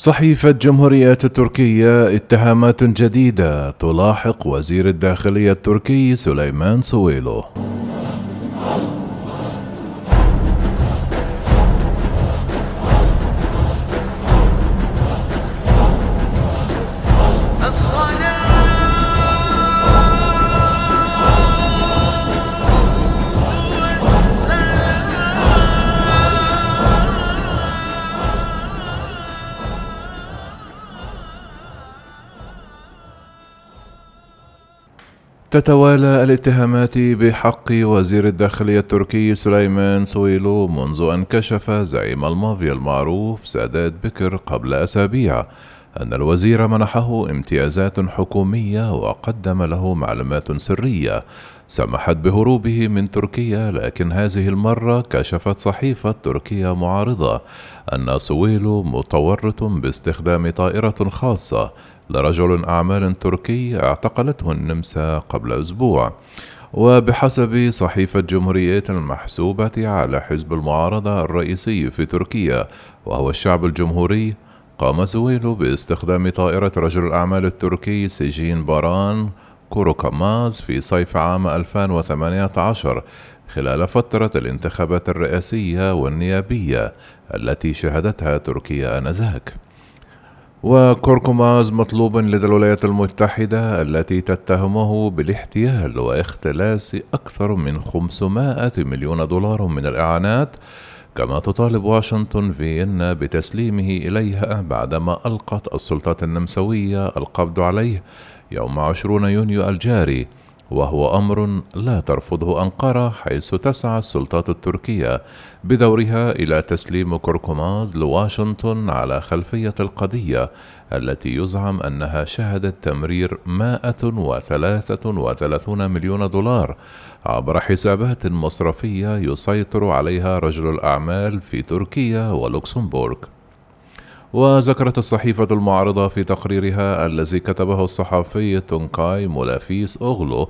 صحيفة جمهورية التركية اتهامات جديدة تلاحق وزير الداخلية التركي سليمان سويلو. تتوالى الاتهامات بحق وزير الداخلية التركي سليمان سويلو منذ أن كشف زعيم المافيا المعروف سادات بكر قبل أسابيع أن الوزير منحه امتيازات حكومية وقدم له معلومات سرية سمحت بهروبه من تركيا لكن هذه المرة كشفت صحيفة تركيا معارضة أن سويلو متورط باستخدام طائرة خاصة لرجل أعمال تركي اعتقلته النمسا قبل أسبوع. وبحسب صحيفة جمهورية المحسوبة على حزب المعارضة الرئيسي في تركيا وهو الشعب الجمهوري قام زويلو باستخدام طائرة رجل الأعمال التركي سجين باران كوروكاماز في صيف عام 2018 خلال فترة الانتخابات الرئاسية والنيابية التي شهدتها تركيا آنذاك. وكوركوماز مطلوب لدى الولايات المتحدة التي تتهمه بالاحتيال واختلاس أكثر من 500 مليون دولار من الإعانات كما تطالب واشنطن فيينا بتسليمه إليها بعدما ألقت السلطات النمساوية القبض عليه يوم 20 يونيو الجاري. وهو أمر لا ترفضه أنقرة حيث تسعى السلطات التركية بدورها إلى تسليم كركماز لواشنطن على خلفية القضية التي يزعم أنها شهدت تمرير 133 مليون دولار عبر حسابات مصرفية يسيطر عليها رجل الأعمال في تركيا ولوكسمبورغ. وذكرت الصحيفة المعارضة في تقريرها الذي كتبه الصحفي تونكاي مولافيس أوغلو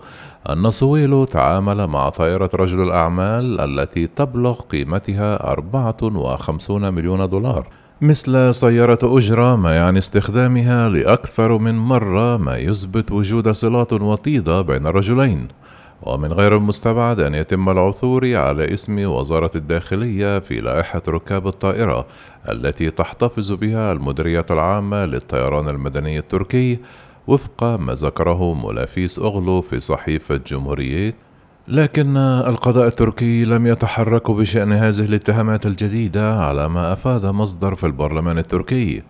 أن سويلو تعامل مع طائرة رجل الأعمال التي تبلغ قيمتها 54 مليون دولار. مثل سيارة أجرة ما يعني استخدامها لأكثر من مرة ما يثبت وجود صلات وطيدة بين الرجلين ومن غير المستبعد أن يتم العثور على اسم وزارة الداخلية في لائحة ركاب الطائرة التي تحتفظ بها المديرية العامة للطيران المدني التركي وفق ما ذكره مولافيس أغلو في صحيفة جمهورية. لكن القضاء التركي لم يتحرك بشأن هذه الاتهامات الجديدة على ما أفاد مصدر في البرلمان التركي.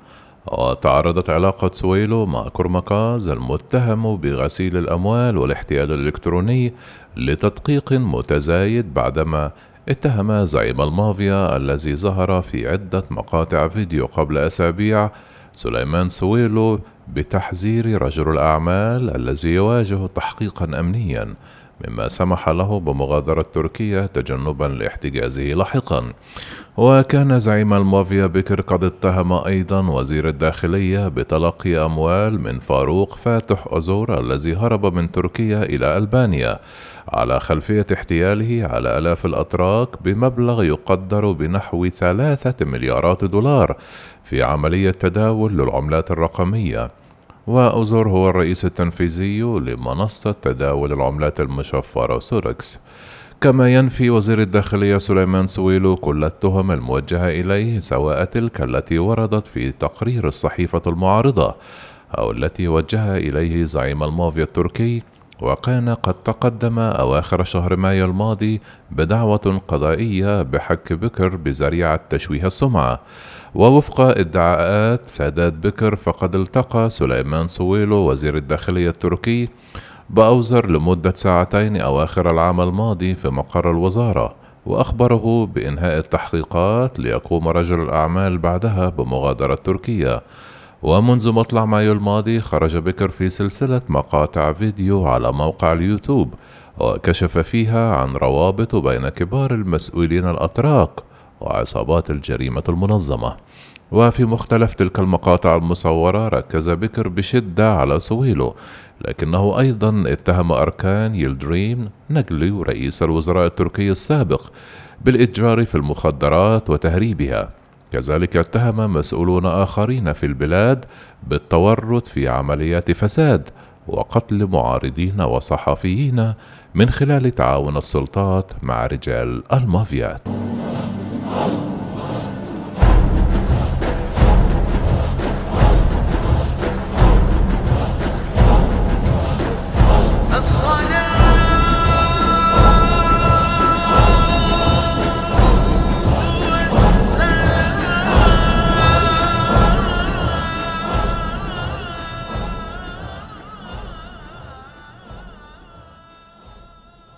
وتعرضت علاقة سويلو مع كوركماز المتهم بغسيل الأموال والاحتيال الإلكتروني لتدقيق متزايد بعدما اتهم زعيم المافيا الذي ظهر في عدة مقاطع فيديو قبل أسابيع سليمان سويلو بتحذير رجل الأعمال الذي يواجه تحقيقا أمنيا مما سمح له بمغادرة تركيا تجنبا لاحتجازه لاحقا. وكان زعيم المافيا بكر قد اتهم أيضا وزير الداخلية بتلقي أموال من فاروق فاتح أزور الذي هرب من تركيا إلى ألبانيا. على خلفية احتياله على آلاف الأتراك بمبلغ يقدر بنحو ثلاثة مليارات دولار في عملية تداول للعملات الرقمية. وأوزر هو الرئيس التنفيذي لمنصة تداول العملات المشفرة ثودكس. كما ينفي وزير الداخلية سليمان سويلو كل التهم الموجهة إليه سواء تلك التي وردت في تقرير الصحيفة المعارضة أو التي وجهها إليه زعيم المافيا التركي وكان قد تقدم أواخر شهر مايو الماضي بدعوى قضائية بحق بكر بذريعة تشويه السمعة. ووفق ادعاءات سادات بكر فقد التقى سليمان سويلو وزير الداخلية التركي بأوزر لمدة ساعتين أواخر العام الماضي في مقر الوزارة وأخبره بإنهاء التحقيقات ليقوم رجل الأعمال بعدها بمغادرة تركيا ومنذ مطلع مايو الماضي خرج بكر في سلسلة مقاطع فيديو على موقع اليوتيوب وكشف فيها عن روابط بين كبار المسؤولين الأتراك وعصابات الجريمة المنظمة. وفي مختلف تلك المقاطع المصورة ركز بكر بشدة على سويلو لكنه أيضا اتهم أركان يلدريم نجلي رئيس الوزراء التركي السابق بالإتجار في المخدرات وتهريبها. كذلك اتهم مسؤولون آخرين في البلاد بالتورط في عمليات فساد وقتل معارضين وصحفيين من خلال تعاون السلطات مع رجال المافيات.